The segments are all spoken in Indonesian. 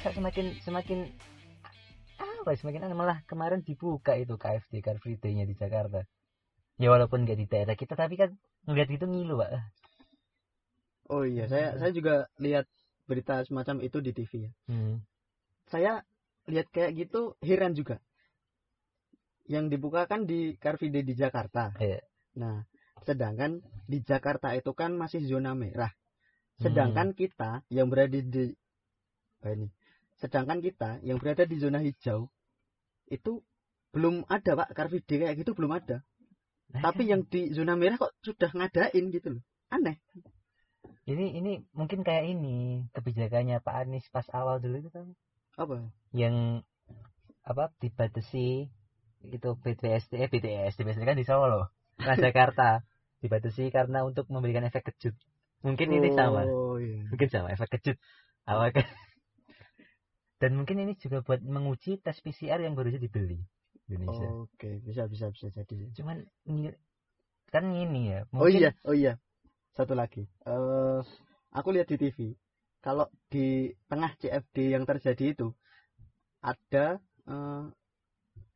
masa semakin semakin apa ya, semakin aneh malah kemarin dibuka itu KFC Car Free Day-nya di Jakarta ya walaupun nggak di daerah kita tapi kan ngeliat itu ngilu pak Oh iya, saya saya juga lihat berita semacam itu di TV ya. hmm. Saya lihat kayak gitu heran juga. Yang dibuka kan di Car Free Day di Jakarta. Iya. Nah, sedangkan di Jakarta itu kan masih zona merah. Hmm. Sedangkan kita yang berada di apa ini? Sedangkan kita yang berada di zona hijau itu belum ada Pak Car Free Day kayak gitu belum ada. Nah, Tapi kan yang di zona merah kok sudah ngadain gitu loh. Aneh. ini ini mungkin kayak ini kebijakannya Pak Anies pas awal dulu itu kan Apa? yang apa dibatasi itu BTS eh BTS BTS kan di Solo Transjakarta dibatasi karena untuk memberikan efek kejut mungkin ini sama Oh iya. mungkin sama efek kejut awal kan dan mungkin ini juga buat menguji tes PCR yang baru saja dibeli di Indonesia Oke, bisa bisa bisa jadi. cuman ini kan ini ya Oh mungkin iya, oh iya. Satu lagi. Eh aku lihat di TV. Kalau di tengah CFD yang terjadi itu ada eh,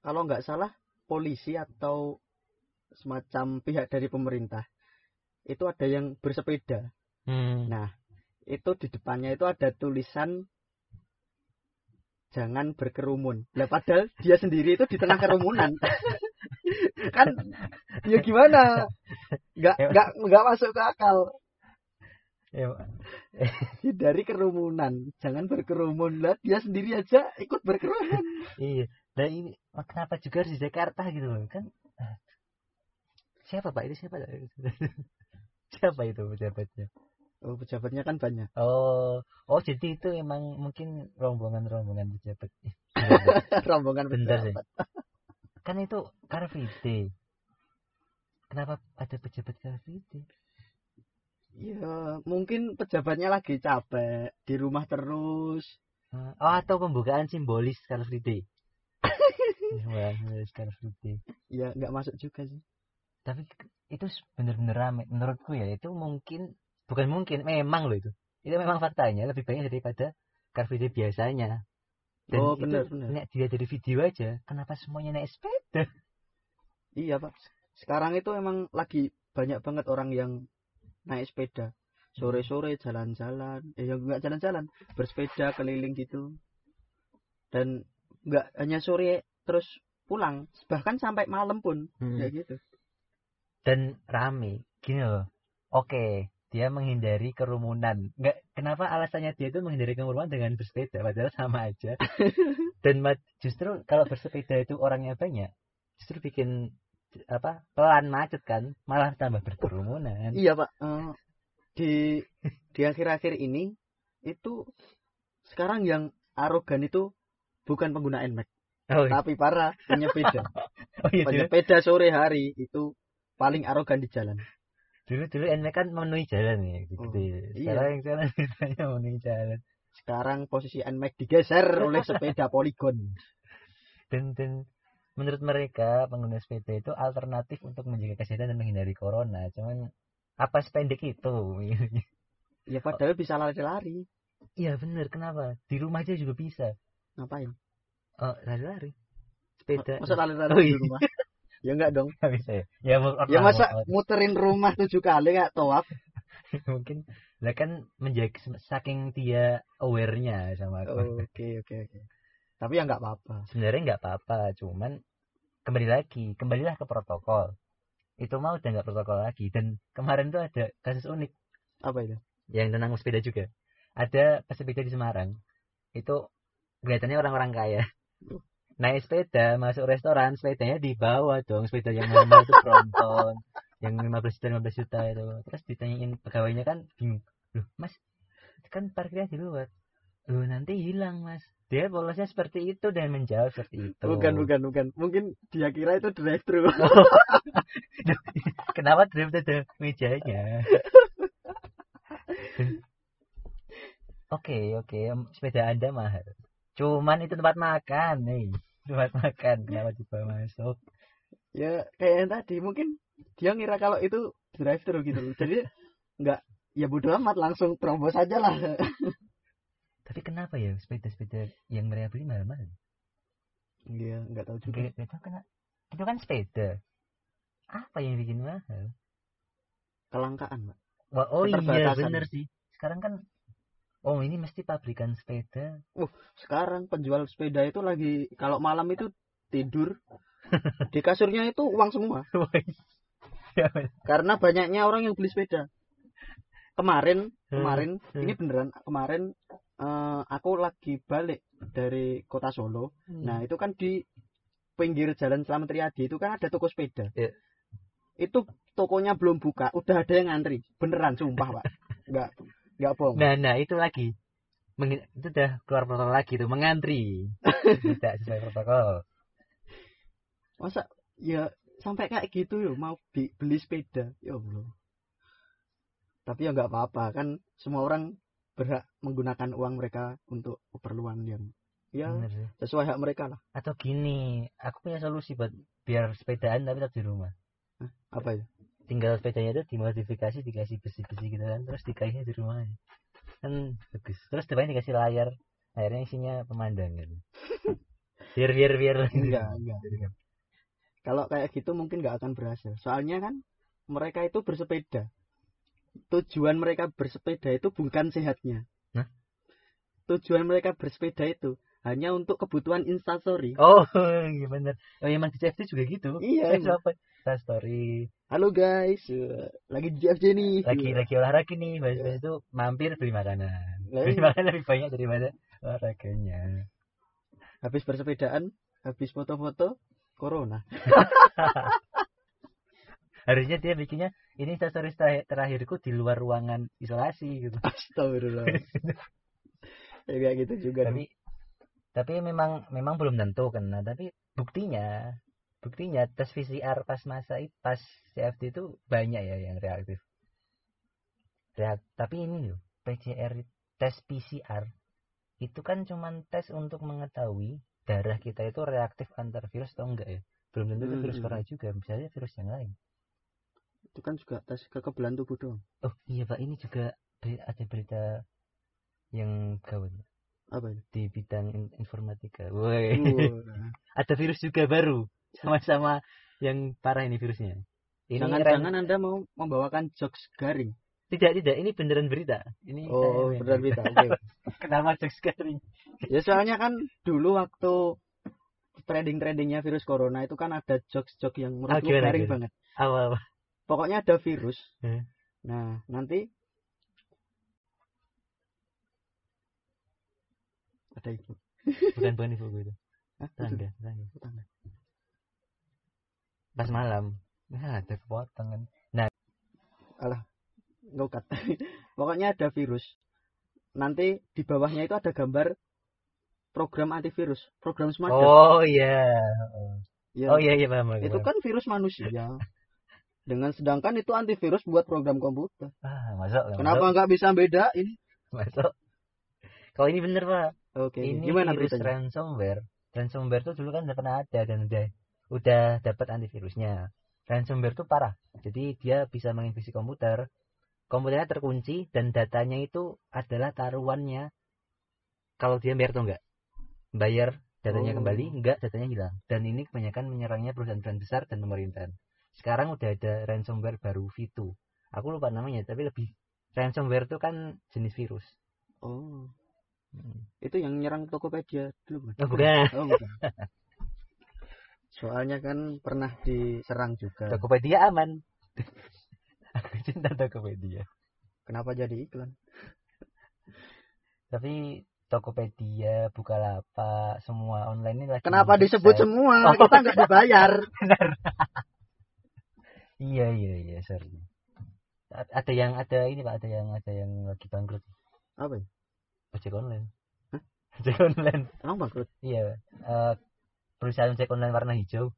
kalau nggak salah polisi atau semacam pihak dari pemerintah itu ada yang bersepeda. Hmm. Nah, itu di depannya itu ada tulisan jangan berkerumun. Lah padahal dia sendiri itu di tengah kerumunan. kan ya gimana? Nggak Ya. nggak nggak masuk ke akal. Ya, Hindari kerumunan, jangan berkerumun. Lah dia sendiri aja ikut berkerumun. iya dan ini kenapa juga harus di Jakarta gitu loh kan siapa pak itu siapa siapa itu pejabatnya Oh, pejabatnya kan banyak. oh oh jadi itu emang mungkin rombongan-rombongan pejabat Rombongan Bentar sih. kan itu Car Free Day kenapa ada pejabat Car Free Day Ya, mungkin pejabatnya lagi capek di rumah terus. Ah, oh atau pembukaan simbolis Car Free Day Wah, Car Free Day Ya, nggak masuk juga sih. tapi itu bener-bener rame menurutku ya itu mungkin bukan mungkin memang loh itu itu memang faktanya lebih banyak daripada car free day biasanya dan Oh, itu bener, bener. nek dilihat dari video aja kenapa semuanya naik sepeda Iya pak. Sekarang itu emang lagi banyak banget orang yang naik sepeda. Sore-sore jalan-jalan. Eh ya nggak jalan-jalan. Bersepeda keliling gitu. Dan nggak hanya sore terus pulang. Bahkan sampai malam pun. Hmm. Ya gitu. dan rame gini loh oke dia menghindari kerumunan nggak kenapa alasannya dia itu menghindari kerumunan dengan bersepeda padahal sama aja dan justru kalau bersepeda itu orangnya banyak justru bikin apa pelan macet kan malah tambah berkerumunan Iya pak. Eh, di di akhir-akhir ini itu sekarang yang arogan itu bukan pengguna NMAX. oh, iya. Tapi para penyepeda. oh iya penyepeda sore hari itu paling arogan di jalan. Dulu dulu NMAX kan memenuhi jalan ya gitu, Oh, ya. iya. sekarang misalnya memenuhi jalan Sekarang posisi NMAX digeser oleh sepeda poligon. dan dan menurut mereka pengguna sepeda itu alternatif untuk menjaga kesehatan dan menghindari corona cuman apa sependek itu Ya padahal bisa lari-lari. iya bener kenapa di rumah aja juga bisa Ngapain? oh lari-lari sepeda Masa lari-lari Oh, di iya. rumah? Ya enggak dong. Nggak bisa ya ya, mau- Ya masa muterin rumah tujuh kali nggak tawaf? mungkin lah kan menjaga saking dia aware-nya sama corona. Oke oke oke. Tapi ya nggak apa-apa. sebenarnya nggak apa-apa cuman kembali lagi kembalilah ke protokol itu mau udah nggak protokol lagi dan kemarin tuh ada kasus unik Apa itu? yang tentang sepeda juga ada pesepeda di Semarang itu kelihatannya orang-orang kaya naik sepeda masuk restoran sepedanya dibawa dong sepeda yang mahal itu Brompton yang 15 juta 15 juta itu. Terus ditanyain pegawainya kan bingung loh mas kan parkirnya di luar. Loh nanti hilang mas. Dia polosnya seperti itu dan menjawab seperti itu. Bukan bukan bukan. Mungkin dia kira itu drive thru. kenapa drive ada mejanya? Oke oke sepeda anda mahal cuman itu tempat makan nih tempat makan kenapa dibawa masuk ya kayak yang tadi mungkin dia ngira kalau itu drive thru gitu. Jadi nggak ya bodo amat langsung terobos aja lah. Tapi kenapa ya sepeda-sepeda yang mereka beli mahal-mahal? Iya, nggak tahu juga. Gak, tahu kena. Itu kan sepeda. Apa yang bikin mahal? Kelangkaan, Pak. Wah, oh iya bener sih. Sekarang kan Oh ini mesti pabrikan sepeda. Sekarang penjual sepeda itu lagi kalau malam itu tidur di kasurnya itu uang semua. Ya, Karena banyaknya orang yang beli sepeda. Kemarin, Hmm, kemarin hmm. ini beneran kemarin eh, aku lagi balik dari kota Solo. Hmm. Nah, itu kan di pinggir jalan Slamet Riyadi itu kan ada toko sepeda. Iya. Itu tokonya belum buka, udah ada yang ngantri. Beneran sumpah, Pak. Enggak enggak bohong. Nah, nah itu lagi. Mengi- itu udah keluar protokol lagi tuh mengantri. Tidak sesuai protokol. Masa ya sampai kayak gitu yo mau bi- beli sepeda. Ya Allah. Tapi ya nggak apa-apa kan semua orang berhak menggunakan uang mereka untuk keperluan yang ya Bener sesuai hak mereka lah. Atau gini, aku punya solusi buat biar sepedaan tapi tetap di rumah. Apa ya? Tinggal sepedanya itu dimodifikasi dikasih besi-besi gitu kan, terus dikasihnya di rumah. Kan bagus. Terus depannya dikasih layar, layarnya isinya pemandangan. biar biar biar. Enggak, enggak. Kalau kayak gitu mungkin nggak akan berhasil. Soalnya kan mereka itu bersepeda. Tujuan mereka bersepeda itu bukan sehatnya. Hah? Tujuan mereka bersepeda itu hanya untuk kebutuhan instastory. Oh, iya bener. Oh, emang di CFD juga gitu. Iya, Eh, apa? Kita story Halo guys, eh, lagi di JFJ nih. lagi lagi olahraga nih, bahas itu mampir beli makanan. Lah, Beli iya. makanan lebih banyak daripada olahraganya. Habis bersepedaan, habis foto-foto, corona. Harusnya dia bikinnya ini story terakhir- terakhirku di luar ruangan isolasi gitu. Astagfirullah. ya kayak gitu juga. dong. tapi tapi memang memang belum tentu kena tapi buktinya buktinya tes PCR pas masa itu pas CFD itu banyak ya yang reaktif. Reak, tapi ini loh PCR tes PCR itu kan cuman tes untuk mengetahui darah kita itu reaktif antar virus atau enggak ya. Belum tentu itu virus Hmm. corona juga bisa aja virus yang lain. Itu kan juga tes kekebalan tubuh doang. oh iya pak ini juga ada berita yang gawat Apa itu? di bidang in- informatika. Woi. Ada virus juga baru sama-sama yang parah ini virusnya ini Jangan-jangan ren- Anda mau membawakan jokes garing. tidak tidak ini beneran berita ini Oh, saya- benar berita. Oke. kenapa jokes garing ya soalnya kan dulu waktu trading-tradingnya virus corona itu kan ada jokes-jokes yang Ah, menurutku gimana, garing gimana? banget. apa apa Pokoknya ada virus. Hmm. Nah, nanti ada ibu. bukan bukan ibu itu Hah? Tetangga tetangga tetangga. Pas malam nah ada kepotongan Ngokat. Pokoknya ada virus. Nanti di bawahnya itu ada gambar program antivirus, program semacam. oh iya oh, Ya, oh iya iya paham itu kan virus manusia. Dengan sedangkan itu antivirus buat program komputer. ah masuk Kenapa nggak bisa bedain? masuk kalau ini bener pak Oke, ini gimana virus beritanya? ransomware ransomware tuh dulu kan udah pernah ada dan udah udah dapat antivirusnya. Ransomware tuh parah. Jadi dia bisa menginfeksi komputer. Komputernya terkunci dan datanya itu adalah taruhannya. Kalau dia bayar atau enggak? Bayar datanya Oh. kembali enggak datanya hilang. Dan ini kebanyakan menyerangnya perusahaan-perusahaan besar dan pemerintahan. Sekarang udah ada ransomware baru V2 aku lupa namanya tapi lebih ransomware itu kan jenis virus. Oh, Hmm. itu yang nyerang Tokopedia dulu oh bukan. Oh, bukan. Soalnya kan pernah diserang juga. Tokopedia aman. Aku cinta Tokopedia. Kenapa jadi iklan? Tapi Tokopedia, Bukalapak, semua online ini lagi Kenapa disebut semua? Oh. Kita nggak dibayar. Iya iya iya sorry. Ada yang ada ini pak, ada yang ada yang lagi bangkrut. Apa ya? Ojek online. Hah? Ojek online. Emang bangkrut? Iya. eh, perusahaan ojek online warna hijau.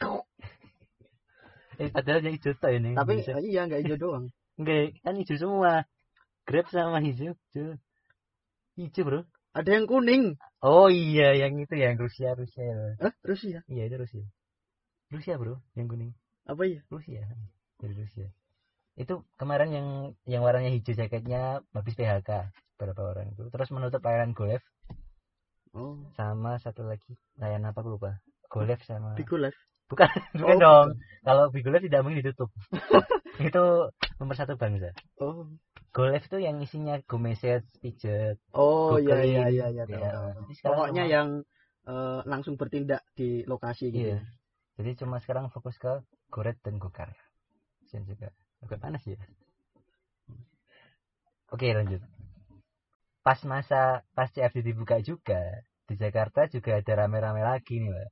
eh, padahal yang hijau tuh ini. Tapi Indonesia. iya nggak hijau doang. enggak kan hijau semua. Grab sama hijau. Hijau, hijau bro. Ada yang kuning. Oh iya, yang itu yang Rusia, Rusia. Hah? Terus ya? Iya itu Rusia. Rusia bro, yang kuning. Apa ya? Rusia, dari Rusia. Itu kemarin yang yang warnanya hijau jaketnya habis PHK. beberapa orang itu terus menutup layanan GoLive Oh, sama satu lagi layanan apa aku lupa GoLive sama Bigo Live. bukan bukan Oh, dong kalau GoLive tidak mungkin ditutup itu nomor satu bangsa Oh. GoLive itu yang isinya Go Message, Pijet, Oh, iya iya iya iya Ya, sekarang Pokoknya cuma- yang eh, langsung bertindak di lokasi gitu. Iya. Jadi cuma sekarang fokus ke Goret dan Gokar. Dan juga agak panas ya. Oke lanjut. Pas masa pas CFD dibuka juga di Jakarta juga ada rame-rame lagi nih Mbak.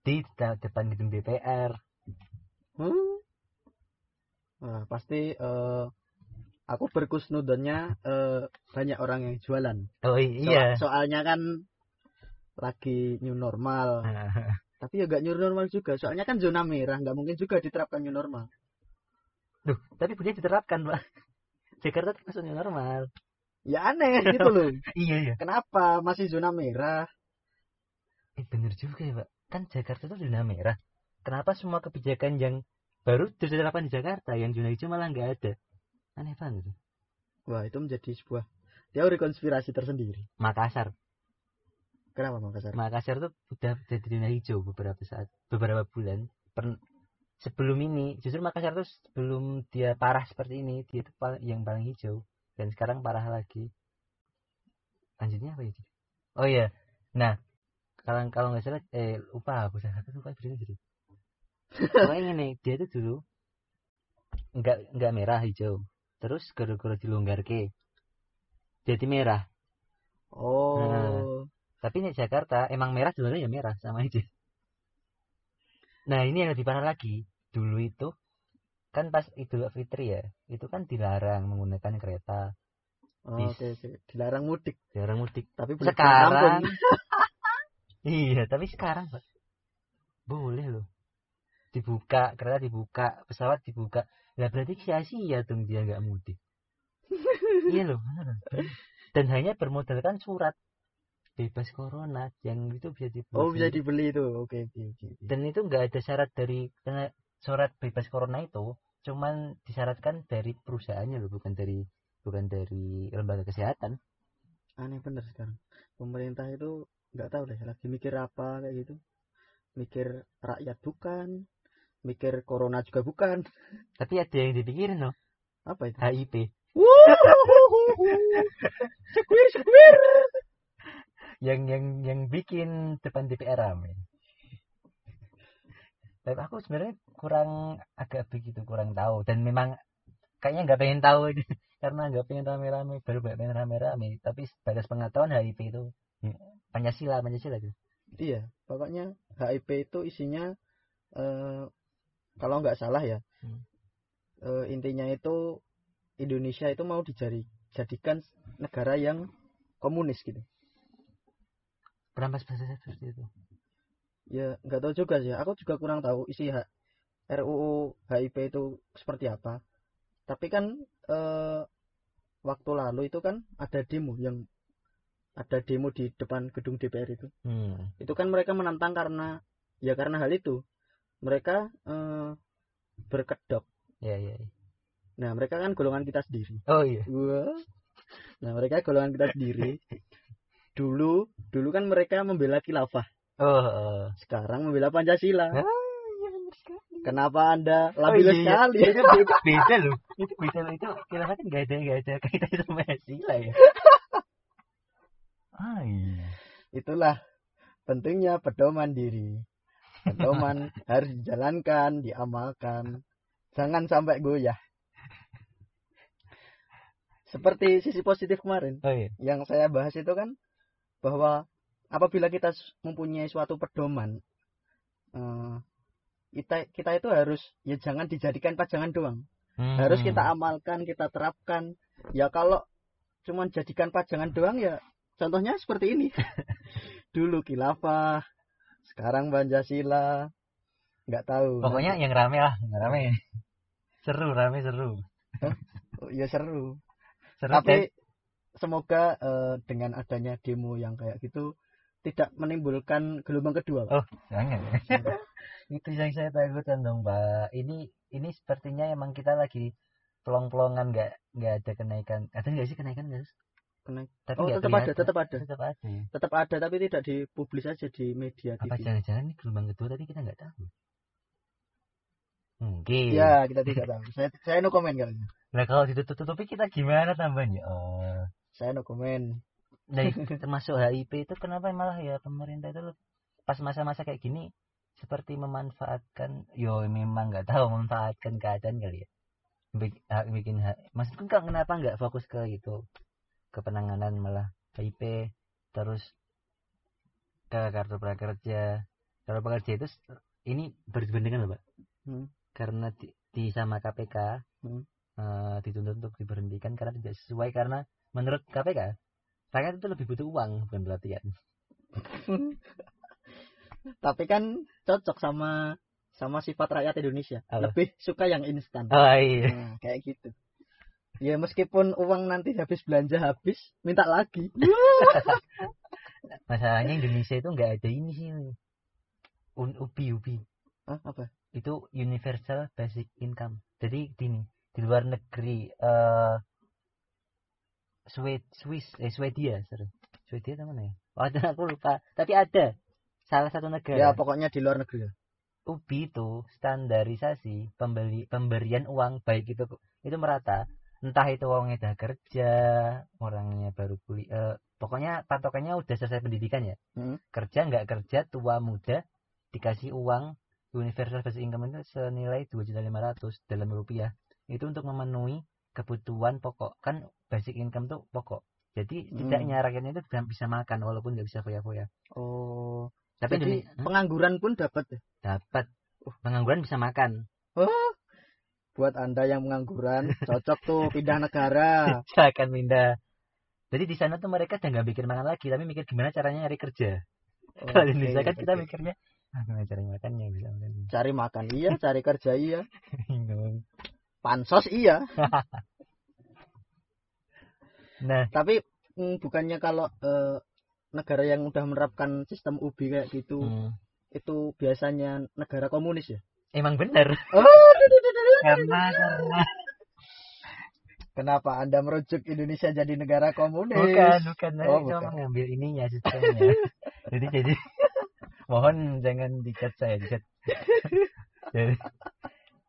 Di de- depan gedung DPR. Hmm. Wah, pasti eh, aku berkusnudonnya eh, banyak orang yang jualan. Oh iya. So- soalnya kan lagi new normal. Tapi ya gak new normal juga. Soalnya kan zona merah, nggak mungkin juga diterapkan new normal. Duh, tapi punya diterapkan Pak. Jakarta termasuk new normal. Ya aneh gitu loh. Iya iya. Kenapa masih zona merah? Eh bener juga ya Pak. Kan Jakarta itu zona merah. Kenapa semua kebijakan yang baru diterapkan di Jakarta yang zona hijau malah nggak ada? Aneh banget. Wah, itu menjadi sebuah teori konspirasi tersendiri. Makassar. Kenapa Makassar? Makassar tuh udah jadi zona hijau beberapa saat, beberapa bulan. Per- sebelum ini, justru Makassar tuh sebelum dia parah seperti ini, dia tuh yang paling hijau. Dan sekarang parah lagi. Lanjutnya apa itu? Oh iya, nah kalau kalau nggak salah, eh lupa aku salah satu lupa berita gitu. Pokoknya ini dia tuh dulu nggak nggak merah hijau. Terus gara-gara dilonggar ke jadi merah. Oh, Tapi di Jakarta emang merah sebenarnya ya merah sama aja. Nah ini yang lebih parah lagi. Dulu itu kan pas Idul Fitri ya, itu kan dilarang menggunakan kereta, oh, Bis. oke. Dilarang mudik, dilarang mudik. tapi Sekarang, iya tapi sekarang Pak, boleh loh. Dibuka, kereta dibuka, pesawat dibuka. Lah berarti sia-sia dong dia nggak mudik. iya loh. Dan hanya bermodalkan surat bebas corona yang itu bisa dibeli. Oh, bisa dibeli itu. Oke oke oke. oke. dan itu nggak ada syarat dari surat bebas corona itu cuman disyaratkan dari perusahaannya loh bukan dari bukan dari lembaga kesehatan Aneh bener sekarang. Pemerintah itu nggak tahu deh lagi mikir apa kayak gitu. Mikir rakyat bukan, mikir corona juga bukan. tapi ada yang dipikirin loh Apa itu? HIP Sekuir sekuir. yang yang yang bikin depan DPR rame tapi aku sebenarnya kurang agak begitu kurang tahu. Dan memang kayaknya nggak pengen tahu ini. Karena nggak pengen rame-rame baru nggak pengen rame-rame. Tapi sebatas pengetahuan HIP itu ya, Pancasila Pancasila gitu Iya, pokoknya HIP itu isinya eh, kalau nggak salah ya, Hmm. eh, intinya itu Indonesia itu mau dijadikan negara yang komunis gitu. Kenapa bahasa seperti itu Ya nggak tahu juga sih, aku juga kurang tahu isi H- RUU HIP itu seperti apa. Tapi kan eh, waktu lalu itu kan ada demo yang ada demo di depan gedung DPR itu. hmm. itu kan mereka menantang karena ya karena hal itu mereka eh, berkedok ya ya ya. nah mereka kan golongan kita sendiri oh iya Wah. nah mereka golongan kita sendiri dulu dulu kan mereka membela khilafah oh, oh. sekarang membela pancasila. Ah, iya benar sekali. kenapa anda Oh, labil iya, iya. sekali? Itu beda, beda loh. Itu beda loh. Itu khilafah kan nggak ada nggak ada kaitannya sama sila ya? Ah iya. Itulah pentingnya pedoman diri pedoman harus dijalankan diamalkan. Jangan sampai goyah. Seperti sisi positif kemarin. Oh iya. Yang saya bahas itu kan bahwa apabila kita mempunyai suatu pedoman eh, kita kita itu harus ya jangan dijadikan pajangan doang. Hmm. harus kita amalkan kita terapkan. Ya kalau cuman jadikan pajangan doang ya contohnya seperti ini. Dulu khilafah sekarang pancasila. Nggak tahu. Pokoknya yang rame lah yang rame. Seru rame seru. Oh, ya seru. Seru tapi semoga eh, dengan adanya demo yang kayak gitu tidak menimbulkan gelombang kedua Pak. Oh. jangan itu yang saya takutkan dong pak ini ini sepertinya emang kita lagi pelong-pelongan nggak nggak ada kenaikan ada nggak sih kenaikan nggak Sus? Kena- Tapi Oh, nggak tetap ada, tetap ada. Tetap ada. ya. Tetap ada tapi tidak dipublis aja di media Apa TV. jangan-jangan ini gelombang kedua tadi kita nggak tahu? Mungkin. Ya, kita tidak tahu. Saya saya no comment kali. ini. Nah kalau ditutup-tutupi kita gimana tambahnya? Oh. Saya no comment. Nah, termasuk HIP itu kenapa malah ya pemerintah itu pas masa-masa kayak gini seperti memanfaatkan yo memang nggak tahu memanfaatkan keadaan kali ya bikin ha- maksudku kan kenapa nggak fokus ke itu ke penanganan malah HIP terus ke kartu prakerja kartu prakerja itu ini berbendengan loh pak Hmm. karena di, di sama KPK Hmm. eh, dituntut untuk diberhentikan karena tidak sesuai karena menurut KPK rakyat itu lebih butuh uang bukan pelatihan Tapi kan cocok sama sama sifat rakyat Indonesia. Apa? Lebih suka yang instan. oh iya Nah, kayak gitu. Ya meskipun uang nanti habis belanja habis, minta lagi. masalahnya Indonesia itu nggak ada ini sih Un, ubi ubi Hah, apa? itu universal basic income jadi gini di luar negeri eh Sweet Swiss eh Swedia sorry. Swedia itu mana ya? Oh, ada aku lupa. Tapi ada. Salah satu Ya negara pokoknya di luar negeri. ya. ubi itu standarisasi pembeli pemberian uang baik itu itu merata. Entah itu uangnya udah kerja orangnya baru kuliah pokoknya patokannya udah selesai pendidikan ya. Hmm. kerja nggak kerja tua muda dikasih uang universal basic income itu senilai dua juta lima ratus dalam rupiah. Itu untuk memenuhi kebutuhan pokok kan basic income tuh pokok jadi Hmm. setidaknya rakyatnya itu bisa- bisa makan walaupun nggak bisa foya-foya Oh, tapi jadi Indonesia- pengangguran pun dapat ya. dapat pengangguran bisa makan Buat Anda yang pengangguran, cocok tuh pindah negara. Saya akan pindah. Jadi di sana tuh mereka udah nggak mikir makan lagi, tapi mikir gimana caranya nyari kerja. Kalau di Indonesia kan kita oke. mikirnya, ah, gimana cara makannya bisa makan. cari makan iya, cari kerja iya. Pansos iya. nah, Tapi mm, bukannya kalau eh, negara yang udah menerapkan sistem UBI kayak gitu, hmm, itu biasanya negara komunis ya? emang bener. Oh, karena karena Kenapa Anda merujuk Indonesia jadi negara komunis? bukan bukan, Oh, oh, cuma bukan. mengambil ininya sistemnya. jadi jadi mohon jangan dicat saya dicat. Jadi,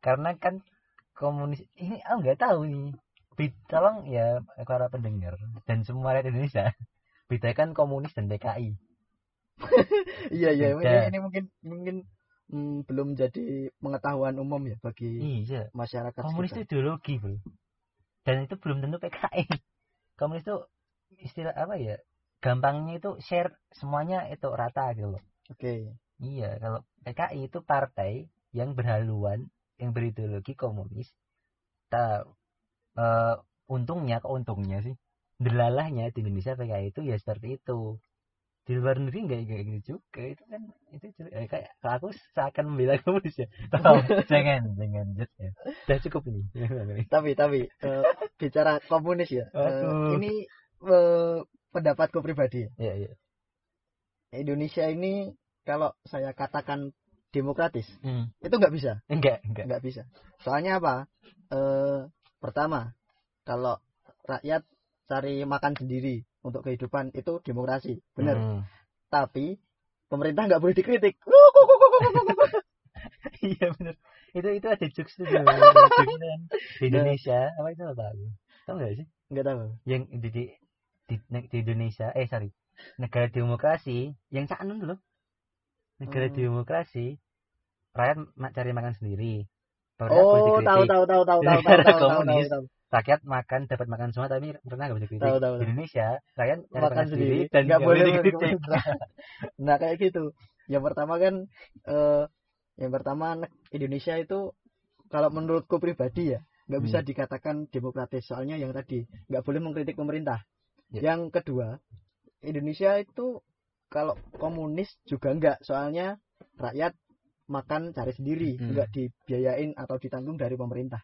karena kan komunis ini aku nggak tahu nih. Tolong ya para pendengar dan semua rakyat Indonesia bedakan komunis dan PKI. Iya iya, ini, ini mungkin mungkin mm, belum jadi pengetahuan umum ya bagi Iya, masyarakat komunis itu sekitar. ideologi, bro. Dan itu belum tentu PKI. Komunis itu istilah apa ya? Gampangnya itu share semuanya itu rata gitu loh. Oke. Iya, kalau PKI itu partai yang berhaluan, yang berideologi komunis. Ta, eh, untungnya, keuntungnya sih, delalahnya di Indonesia PKI itu ya seperti itu. Di luar negeri nggak kayak gitu juga. Itu kan itu juga- eh, kayak kalau aku seakan membela komunis ya. Tolong, jangan, jangan, ya. Udah cukup ini. Tapi tapi eh, bicara komunis ya, Aduh. ini eh, pendapatku pribadi. ya. Iya. Indonesia ini kalau saya katakan demokratis, Hmm. itu nggak bisa, Enggak, enggak. nggak bisa. Soalnya apa? Eh, pertama, kalau rakyat cari makan sendiri untuk kehidupan itu demokrasi, benar. Hmm. Tapi pemerintah nggak boleh dikritik. iya benar. Itu itu ada jokes tuh. Di Indonesia, apa itu apa? Tahu nggak sih? Nggak tahu. yang di di, di, di Indonesia eh sorry negara demokrasi yang canon dulu negara Hmm. demokrasi rakyat cari makan sendiri. Oh, tahu tahu tahu tahu tahu tahu tahu tahu rakyat makan dapat makan semua tapi pemerintah nggak boleh dikritik Tahu, tahu, di tahu. Indonesia rakyat cari makan sendiri dan nggak boleh dikritik nah kayak gitu. Yang pertama kan eh yang pertama ne- Indonesia itu kalau menurutku pribadi ya nggak bisa Hmm. dikatakan demokratis. Soalnya yang tadi nggak boleh mengkritik pemerintah. Ya. yang kedua Indonesia itu kalau komunis juga enggak soalnya rakyat makan cari sendiri Mm-mm. nggak dibiayain atau ditanggung dari pemerintah.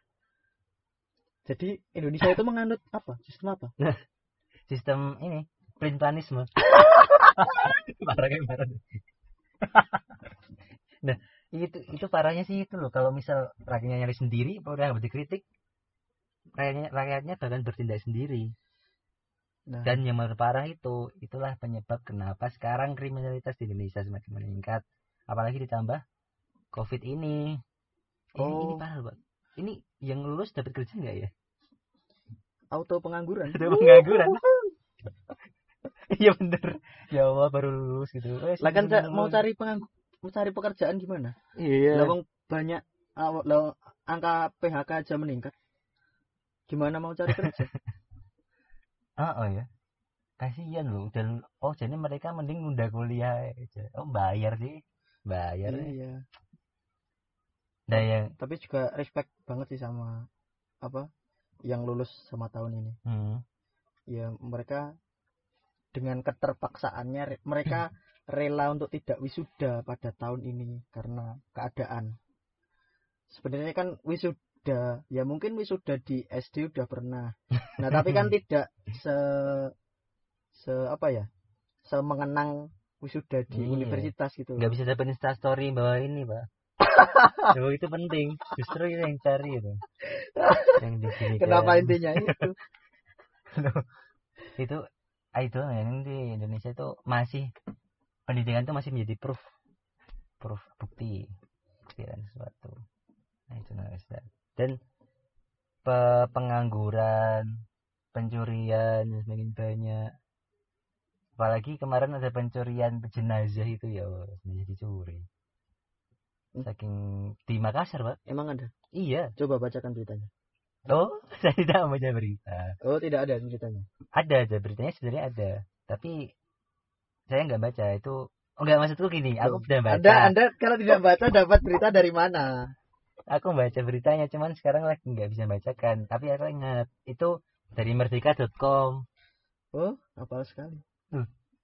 Jadi Indonesia itu menganut apa? Sistem apa? Sistem ini perintanisme. Parah nah itu itu parahnya sih itu loh. Kalau misal rakyatnya nyari sendiri nggak dikritik rakyatnya rakyatnya bahkan bertindak sendiri Nah, Dan yang terparah itu, itulah penyebab kenapa sekarang kriminalitas di Indonesia semakin meningkat. Apalagi ditambah COVID ini. Ini, ini Oh. parah, Pak. Ini yang lulus dapat kerja nggak ya? auto pengangguran. Ada pengangguran. Iya bener. Ya Allah baru lulus gitu. Eh, Lah kan mau cari penganggur mau cari pekerjaan gimana? Iya. Lah banyak ah, lah, angka PHK aja meningkat. Gimana mau cari kerja? Ah, oh ya. Kasihan loh. Dan oh jadi mereka mending nunda kuliah aja. Oh bayar sih. Bayar. iya. Nah yang Tapi juga respect banget sih sama apa yang lulus sama tahun ini. hmm, Ya mereka dengan keterpaksaannya re- mereka rela untuk tidak wisuda pada tahun ini karena keadaan. Sebenarnya kan wisuda, ya mungkin wisuda di SD udah pernah. Nah, tapi kan tidak se se apa ya? semengenang wisuda di Iya. universitas gitu. nggak bisa dapat instastory bahwa ini pak. Loh, itu penting. Justru itu yang cari itu. Yang di sini Kenapa kan. intinya itu? itu ah, itu yang di Indonesia itu masih pendidikan itu masih menjadi proof proof bukti buktian sesuatu nah itu namanya dan pe- pengangguran pencurian yang semakin banyak. Apalagi kemarin ada pencurian jenazah itu ya jenazah dicuri Hmm. saking di Makassar pak Emang ada? iya. Coba bacakan beritanya. oh saya tidak membaca berita. Oh, tidak ada beritanya. ada ada beritanya sebenarnya ada. Tapi saya nggak baca. Itu oh nggak maksudku gini aku sudah baca. Anda Anda kalau tidak baca dapat berita dari mana? Aku baca beritanya cuman sekarang lagi nggak bisa bacakan tapi aku ingat itu dari merdeka.com Oh, apal sekali.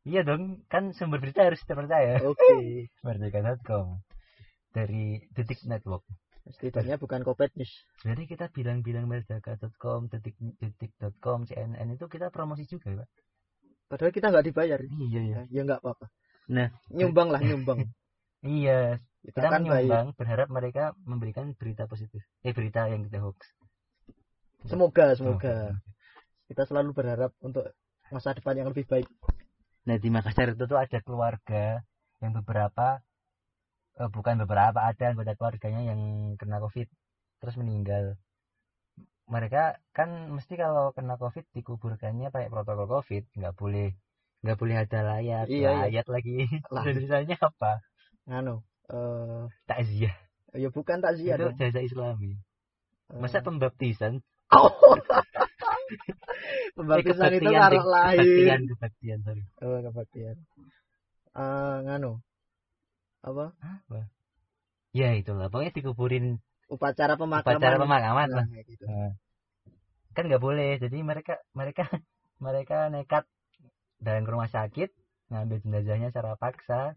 iya dong kan sumber berita harus terpercaya Oke. merdeka.com dari detik network Setidaknya bukan Kopet News. jadi kita bilang-bilang merdeka.com detik detik.com cnn itu kita promosi juga pak Padahal kita nggak dibayar. iya iya Ya, ya nggak apa-apa. Nah. nyumbang lah nyumbang. iya Kita, kan baik. menyumbang berharap mereka memberikan berita positif eh berita yang kita hoax Semoga, semoga. Kita selalu berharap untuk masa depan yang lebih baik. nah di Makassar itu tuh ada keluarga yang beberapa eh, bukan beberapa ada anggota keluarganya yang kena covid terus meninggal mereka kan mesti kalau kena covid dikuburkannya pakai protokol covid nggak boleh nggak boleh ada layar Iya, iya. layat lagi Lah. tulisannya apa Nganu, eh takziah ya bukan takziah itu jasa islami Eh, masa pembaptisan pembaptisan Eh, itu Dik. lahir. kebaktian kebaktian sorry Oh, kebaktian. Eh, nganu. Apa? ya itulah pokoknya dikuburin Upacara pemakaman. upacara pemakaman lah Nah, kayak gitu. kan nggak boleh jadi mereka mereka mereka nekat dan ke rumah sakit ngambil jenazahnya secara paksa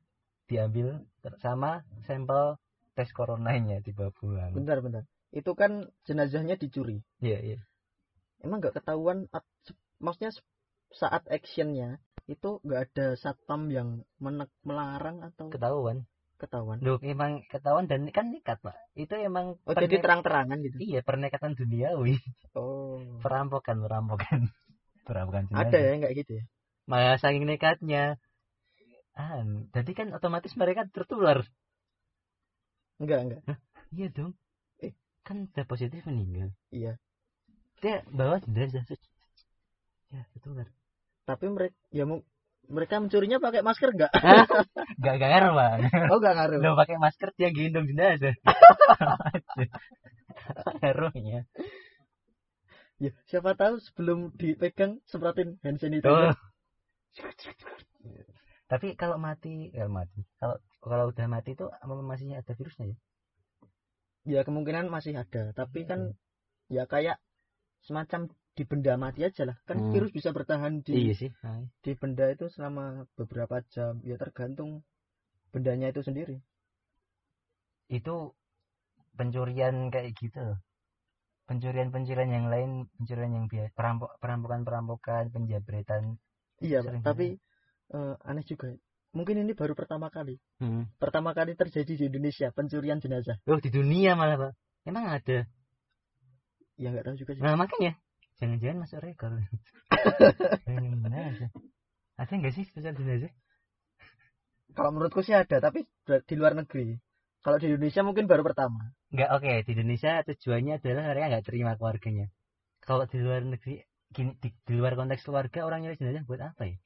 diambil sama sampel tes coronanya dibawa pulang Bentar, bentar. Itu kan jenazahnya dicuri. iya iya Emang nggak ketahuan maksudnya saat actionnya itu nggak ada satpam yang menek melarang atau ketahuan ketahuan. Loh, emang ketahuan dan kan nekat pak itu emang Oh, jadi perne- terang-terangan gitu. iya pernekatan duniawi Oh. perampokan perampokan perampokan jenazah Ada ya kayak gitu ya. malah saking nekatnya ah jadi kan otomatis mereka tertular Enggak, enggak. iya dong Eh. kan udah positif meninggal Iya. dia bawa jenazah ya tertular Tapi mereka ya mu- mereka mencurinya pakai masker enggak? gak gak ngaruh pak Oh, enggak ngaruh. lo pakai masker dia gendong jenazah ngaruhnya Ya, siapa tahu sebelum dipegang semprotin hand sanitizer. Tapi kalau mati ya mati kalau kalau udah mati itu apa masih ada virusnya ya Ya kemungkinan masih ada, tapi kan ya kayak semacam di benda mati aja lah. Kan Hmm. virus bisa bertahan di iya sih Hai. di benda itu selama beberapa jam. Ya tergantung bendanya itu sendiri. itu pencurian kayak gitu loh. pencurian-pencurian yang lain pencurian yang biasa perampok perampokan-perampokan penjabretan Iya, tapi eh, aneh juga. Mungkin ini baru pertama kali. hmm. Pertama kali terjadi di Indonesia pencurian jenazah. oh di dunia malah pak emang ada Ya nggak tahu juga sih. nah makanya Jangan-jangan masuk rekor. Ada nggak sih spesial jenazah? Kalau menurutku sih ada, tapi di luar negeri. Kalau di Indonesia mungkin baru pertama. Nggak oke. Di Indonesia tujuannya adalah mereka nggak terima keluarganya. Kalau di luar negeri, gini, di, di luar konteks keluarga orang nyuri jenazah buat apa ya?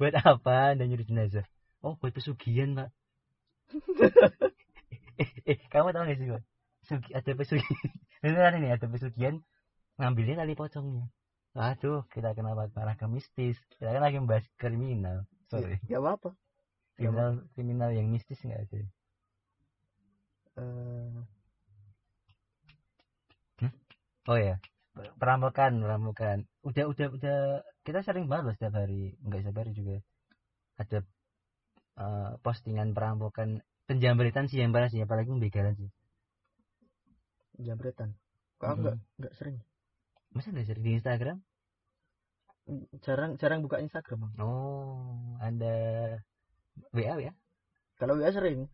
Buat apa anda nyuri jenazah? Oh buat pesugihan pak. eh, eh, kamu tahu nggak sih kok? Sugi, ada pesugihan. Beneran ini ada pesugihan ngambilnya tali pocongnya. Aduh, kita kenapa parah ke mistis? Kita kan lagi membahas kriminal. Sorry. Ya apa-apa. Kriminal kriminal yang mistis nggak ada. Eh, Oh ya, perampokan, perampokan. Udah, udah, udah. Kita sering banget loh setiap hari, nggak setiap hari juga. Ada eh, postingan perampokan, penjambretan sih yang parah sih, apalagi pembegalan sih. jambretan. Kok aku Mhm. nggak nggak sering. Masa nggak sering di Instagram? Jarang jarang buka Instagram. Bang. Oh, ada WA ya? Kalau WA sering,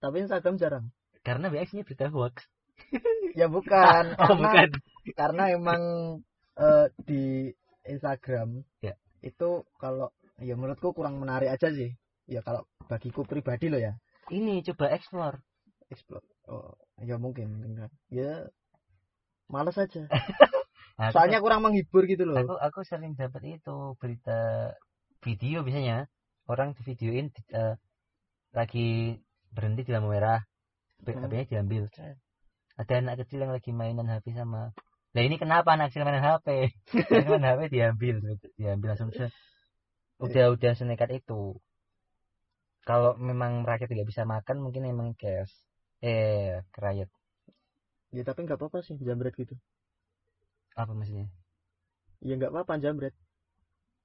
tapi Instagram jarang. Karena WA isinya berita hoax. Ya bukan, Oh, karena bukan. karena emang eh, di Instagram Ya. itu kalau ya menurutku kurang menarik aja sih. Ya kalau bagiku pribadi loh ya. Ini coba explore. Explore. Oh, ya mungkin, mungkin kan. Ya males aja. Aku- Soalnya kurang menghibur gitu loh. aku aku sering dapat itu berita video biasanya orang di videoin eh, lagi berhenti di lampu merah Hmm. HP-nya diambil ada anak kecil yang lagi mainan HP sama lah ini kenapa anak kecil mainan HP mainan HP diambil diambil langsung set. udah udah senekat itu kalau memang rakyat tidak bisa makan mungkin emang cash eh kerayat Ya tapi nggak apa-apa sih jambret gitu. apa maksudnya Ya nggak apa-apa jambret.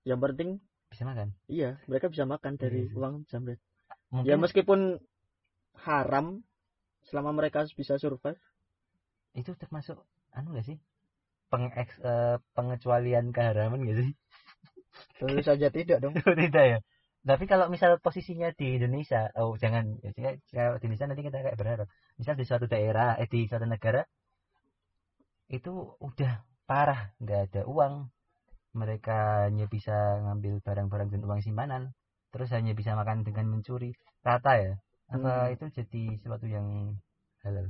Yang penting bisa makan iya mereka bisa makan dari Iya sih. uang jambret. mungkin Ya meskipun haram selama mereka bisa survive. itu termasuk anu gak sih pengeks eh, pengecualian keharaman gak sih? Tentu saja tidak dong. tidak ya? Tapi kalau misal posisinya di Indonesia oh jangan ya, di Indonesia nanti kita kayak berharap. Misal di suatu daerah eh di suatu negara itu udah parah nggak ada uang. Mereka hanya bisa ngambil barang-barang dan uang simpanan terus hanya bisa makan dengan mencuri rata ya? Apa Hmm. itu jadi sesuatu yang halal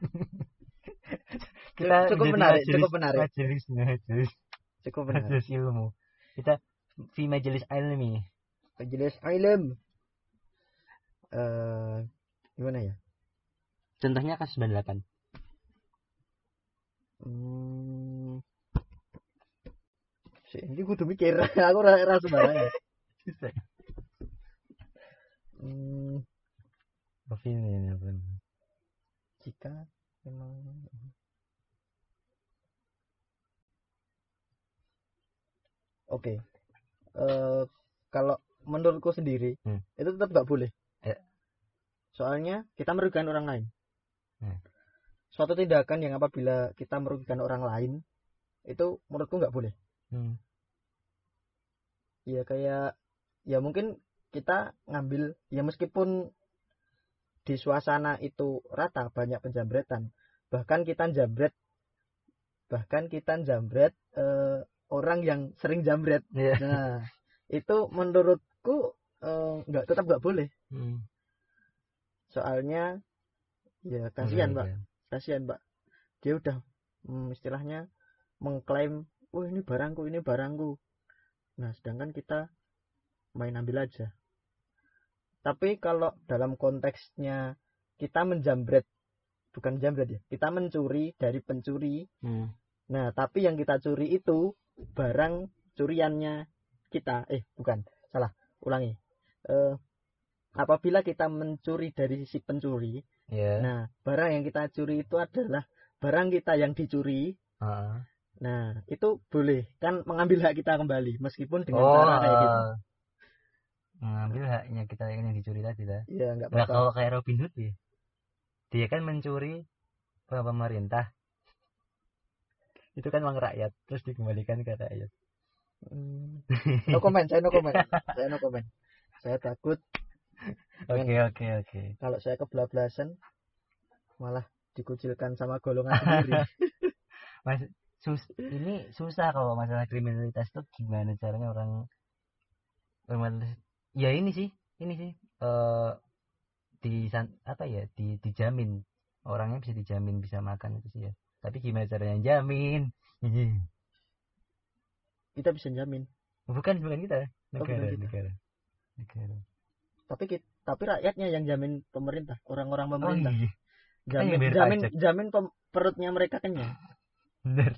kita Cukup menarik, majelis- cukup menarik. majelis majelis Cukup benar. majelis ilmu kita fi majelis ilmi Majelis ilm. Eh gimana ya? contohnya kasus 98 Hmm. Ini kudu mikir. Aku ora ora sembarangan. Hmm, apa ini apa ini? jika memang Oke. Eh kalau menurutku sendiri Hmm. itu tetap nggak boleh. Ya. Soalnya kita merugikan orang lain. Hmm. Suatu tindakan yang apabila kita merugikan orang lain itu menurutku nggak boleh. Hmm. Ya kayak ya mungkin kita ngambil ya meskipun di suasana itu rata banyak penjambretan bahkan kita jambret bahkan kita jambret eh, orang yang sering jambret Iya. nah itu menurutku eh, nggak tetap nggak boleh Hmm. soalnya ya kasihan pak Iya. kasihan pak dia udah hmm, istilahnya mengklaim oh ini barangku ini barangku nah sedangkan kita main ambil aja tapi kalau dalam konteksnya kita menjambret bukan jambret ya kita mencuri dari pencuri Hmm. nah tapi yang kita curi itu barang curiannya kita eh bukan salah ulangi Eh, apabila kita mencuri dari sisi pencuri Ya. Nah, barang yang kita curi itu adalah barang kita yang dicuri. Heeh. Nah, itu boleh kan mengambil hak kita kembali meskipun dengan Oh, cara kayak gitu. mengambil haknya kita yang dicuri tadi lah. Ya, enggak Nah, kalau kayak Robin Hood ya, dia kan mencuri pemerintah. Itu kan uang rakyat, terus dikembalikan ke rakyat. Hmm. No comment, saya no comment. saya no comment. Saya takut Oke, oke, oke. kalau saya kebablasan malah dikucilkan sama golongan sendiri. Mas, sus ini susah kalau masalah kriminalitas tuh gimana caranya orang kriminalitas ya ini sih ini sih eh di apa ya di dijamin orangnya bisa dijamin bisa makan itu sih ya. Tapi gimana caranya? Jamin. Kita bisa jamin. Bukan bukan kita Oh, bukan negara kita. negara negara. Tapi kita, tapi rakyatnya yang jamin pemerintah orang-orang oh pemerintah. iya. Jamin jamin pajak. jamin pem- perutnya mereka kenyang. Bener.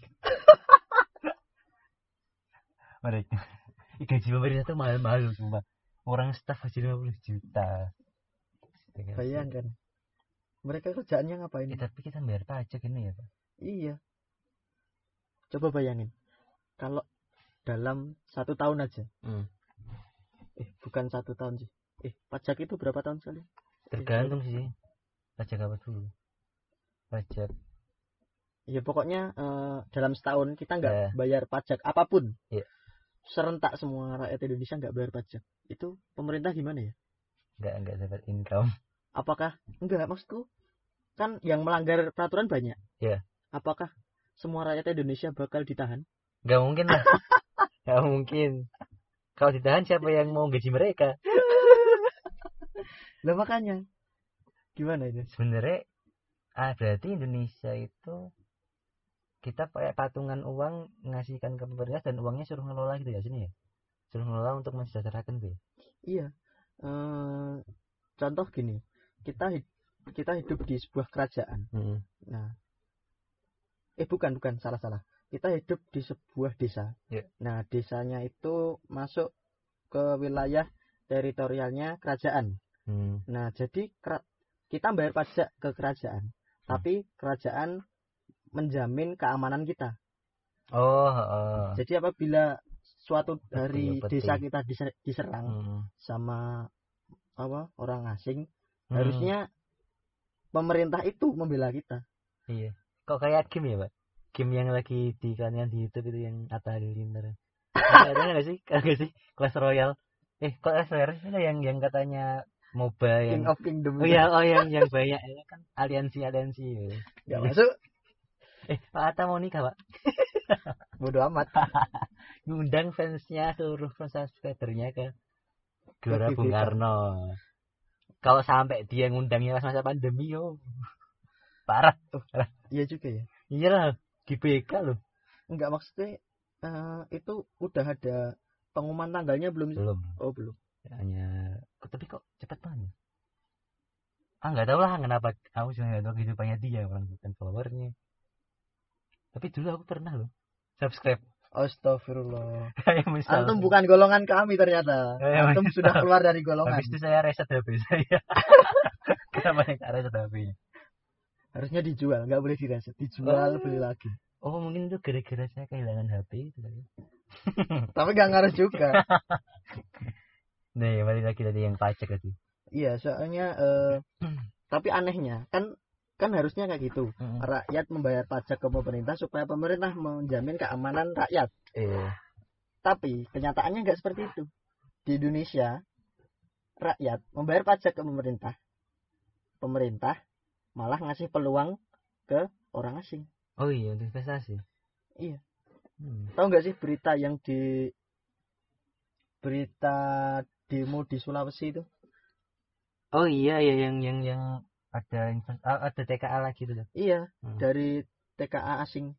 Mereka gaji pemerintah tuh mahal-mahal sumpah. Orang staf gaji 50 juta. Bayangkan mereka kerjaannya ngapain? Eh, tapi kita bayar pajak ini ya pak. Iya. Coba bayangin. Kalau dalam satu tahun aja. Hmm. eh bukan satu tahun sih. Eh pajak itu berapa tahun sekali? Tergantung sih. Pajak apa dulu? Pajak. Ya pokoknya eh, dalam setahun kita nggak Ya. bayar pajak apa pun. Iya. serentak semua rakyat Indonesia nggak bayar pajak. Itu pemerintah gimana ya? Nggak nggak dapat income apakah? Enggak maksudku kan yang melanggar peraturan banyak. Iya. apakah semua rakyat Indonesia bakal ditahan? Nggak mungkin lah. Nggak mungkin. Kalau ditahan siapa yang mau gaji mereka? Lah makanya. Gimana itu sebenarnya ah berarti Indonesia itu kita pakai patungan uang ngasihkan ke pemerintah dan uangnya suruh ngelola gitu ya sini ya? Suruh ngelola untuk mensejahterakan tuh ya? iya. Eh, contoh gini kita hid- kita hidup di sebuah kerajaan Nah, eh bukan bukan salah salah. Kita hidup di sebuah desa. Iya. Nah, desanya itu masuk ke wilayah teritorialnya kerajaan. Hmm. Nah, jadi kera- kita bayar pajak ke kerajaan, tapi kerajaan menjamin keamanan kita. oh oh. Jadi apabila suatu Betul, betul. desa kita diser- diserang Hmm. sama apa orang asing, Hmm. harusnya pemerintah itu membela kita. iya kok kayak game ya pak game yang lagi di kalian di YouTube itu yang Atta Halilintar ada nggak sih ada nggak sih Clash Royale eh kok Clash Royale sih yang yang katanya MOBA yang King of Kingdom. oh ya oh yang yang banyak ya kan aliansi aliansi gitu. Nggak masuk. eh Pak Atta mau nikah pak Bodoh amat. ngundang fansnya seluruh fans subscribernya ke Gelora Bung. Karno kalau sampai dia ngundangnya pas masa pandemi yo. Parah Iya juga ya. iyalah GBK loh. Enggak maksudnya eh, itu udah ada pengumuman tanggalnya belum belum. Oh belum. hanya tapi kok cepet banget? Ah nggak tahu lah kenapa aku juga nggak tahu kehidupannya dia orang bukan followernya. Tapi dulu aku pernah loh subscribe Astagfirullah. misal Antum bukan golongan kami ternyata. Ya, Antum sudah keluar dari golongan. habis itu saya reset HP saya kenapa yang tak reset HP Harusnya dijual, nggak boleh direset. Dijual Oh. beli lagi. oh mungkin itu gara-gara saya kehilangan HP itu kali Tapi nggak ngaruh juga. nih balik lagi tadi yang pajak tadi iya, soalnya eh, tapi anehnya kan kan harusnya kayak gitu. Rakyat membayar pajak ke pemerintah supaya pemerintah menjamin keamanan rakyat. eh Tapi kenyataannya nggak seperti itu. Di Indonesia, rakyat membayar pajak ke pemerintah. Pemerintah malah ngasih peluang ke orang asing. oh iya untuk investasi Iya. Hmm. Tahu nggak sih berita yang di berita demo di Sulawesi itu? oh iya ya yang yang yang ada ah, ada TKA lagi tuh Iya, Hmm. dari TKA asing.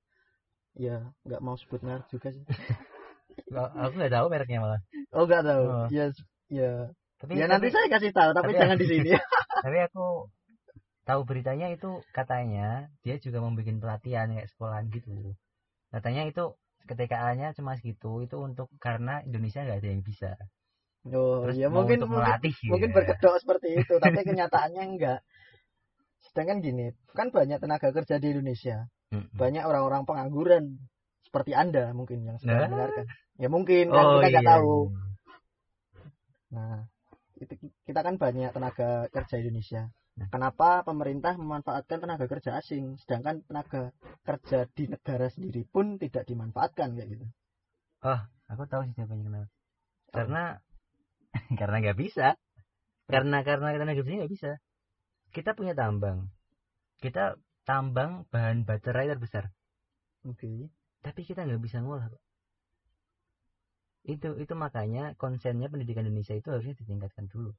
Ya, nggak mau sebut merek juga sih. Nggak- aku nggak tahu mereknya malah Oh, nggak tahu. Oh. Ya, ya. tapi Ya nanti tapi, saya kasih tahu, tapi tapi- jangan di sini. tapi aku tahu beritanya itu katanya dia juga membuat pelatihan kayak sekolahan gitu katanya itu ketika-nya cuma segitu itu untuk karena Indonesia nggak ada yang bisa Oh, terus ya mau mungkin untuk mungkin, melatih mungkin ya. berkedok seperti itu, tapi kenyataannya enggak. Sedangkan gini, kan banyak tenaga kerja di Indonesia. Mm-mm. banyak orang-orang pengangguran seperti anda mungkin yang sedang Nah. mendengarkan ya mungkin kan oh kita iya, nggak tahu iya. nah itu kita kan banyak tenaga kerja Indonesia Nah. kenapa pemerintah memanfaatkan tenaga kerja asing sedangkan tenaga kerja di negara sendiri pun tidak dimanfaatkan kayak gitu aku tahu sih siapa yang kenal karena karena nggak bisa karena karena hidup sini nggak bisa kita punya tambang. Kita tambang bahan baterai terbesar. Oke. Tapi kita nggak bisa ngolah Pak. itu itu makanya konsennya pendidikan Indonesia itu harusnya ditingkatkan dulu.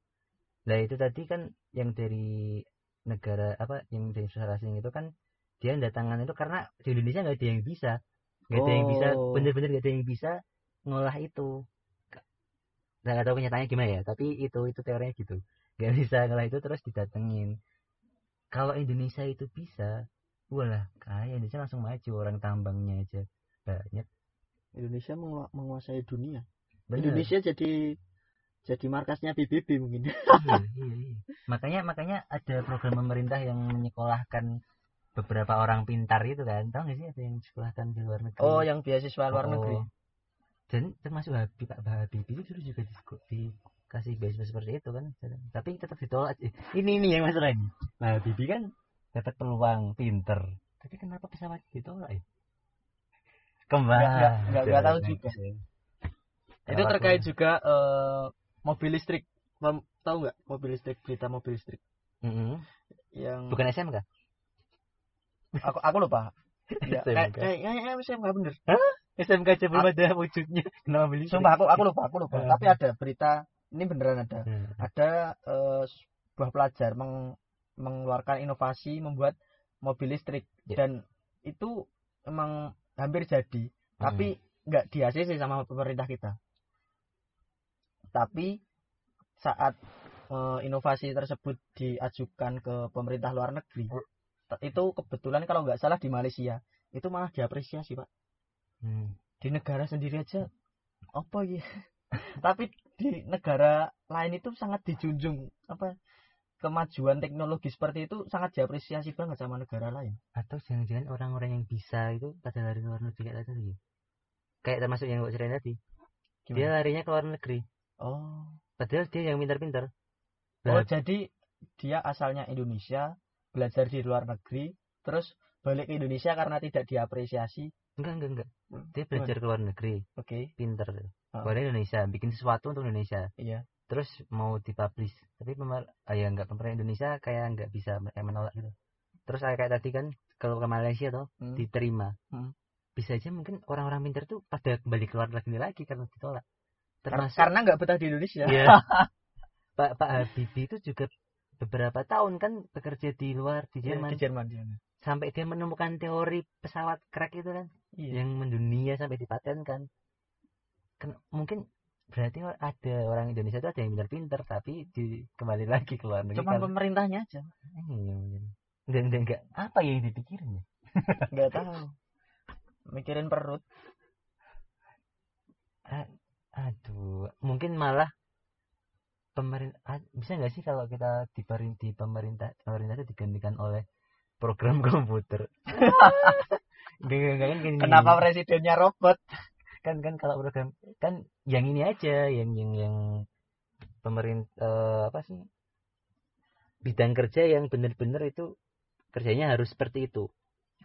Nah itu tadi kan yang dari negara apa yang dari usaha asing itu kan dia datangkan itu karena di Indonesia nggak ada yang bisa. Nggak ada yang bisa Oh. bener-bener nggak ada yang bisa ngolah itu. Nggak tahu kenyataannya gimana ya tapi itu itu teorinya gitu nggak bisa ngolah itu terus didatengin. Kalau Indonesia itu bisa walah kaya Indonesia langsung maju orang tambangnya aja banyak. Indonesia mengu- menguasai dunia. Bener. Indonesia jadi jadi markasnya PBB mungkin. Iya, iya, iya. makanya makanya ada program pemerintah yang menyekolahkan beberapa orang pintar itu kan. Tahu nggak sih ada yang disekolahkan di luar negeri? Oh yang beasiswa luar Oh. negeri. Dan termasuk Habib Pak Habibie itu dulu juga di, dikasih beasiswa seperti itu kan. Tapi tetap ditolak. Eh, ini ini yang masalah ini. Nah Habibie kan dapat peluang pinter. Tapi kenapa pesawat ditolak ya? Kembali. Nggak- nggak- tahu juga. itu terkait juga eh, mobil listrik. Mem- tahu nggak mobil listrik berita mobil listrik? Yang bukan SMK aku aku lupa. Ya, SMK. kayak kayaknya SMK bener. SMK aja belum ada wujudnya. Kenapa beli sumpah aku aku lupa aku lupa. Eh. tapi ada berita ini beneran ada. Hmm. ada eh, sebuah pelajar meng- mengeluarkan inovasi membuat mobil listrik. Ya. dan itu emang hampir jadi. Tapi nggak di ACC sama pemerintah kita. Tapi saat eh, inovasi tersebut diajukan ke pemerintah luar negeri te- itu kebetulan kalau nggak salah di Malaysia itu malah diapresiasi pak. Hmm. di negara sendiri aja apa ya tapi di negara lain itu sangat dijunjung apa kemajuan teknologi seperti itu sangat diapresiasi banget sama negara lain. Atau jangan-jangan orang-orang yang bisa itu pada lari ke luar negeri kayak tadi ya? kayak termasuk yang gue ceritain tadi. Dia Gimana? larinya ke luar negeri. Oh. Padahal dia yang pintar-pintar. Oh jadi dia asalnya Indonesia belajar di luar negeri terus balik ke Indonesia karena tidak diapresiasi? Enggak enggak enggak. Hmm, dia belajar ke luar negeri. Oke. Pinter Ah. Keluar Indonesia bikin sesuatu untuk Indonesia. Iya. Terus mau dipublish. Tapi pemer ah, ya enggak pemerintah Indonesia kayak enggak bisa kayak menolak gitu. Terus kayak, kayak tadi kan kalau ke Malaysia tuh Hmm. diterima. Hmm. bisa aja mungkin orang-orang pintar tuh pada kembali keluar negeri lagi karena ditolak. Termasuk karena nggak betah di Indonesia. Iya. Pak Pak Habibie itu juga beberapa tahun kan bekerja di luar di Iya, Jerman. Di Jerman di Jerman. sampai dia menemukan teori pesawat crack itu kan iya. yang mendunia sampai dipatenkan kan mungkin berarti ada orang Indonesia itu ada yang pintar-pintar tapi di, kembali lagi ke luar negeri cuman karena- pemerintahnya aja. Iya, mungkin. enggak enggak enggak apa yang dipikirin ya? Nggak tahu. Mikirin perut. Aduh mungkin malah pemerintah bisa nggak sih kalau kita di pemerintah pemerintah itu digantikan oleh program komputer? Enggak enggak enggak kan gini. kenapa presidennya robot kan kan kalau program kan yang ini aja yang yang yang pemerintah apa sih? Bidang kerja yang benar-benar itu kerjanya harus seperti itu.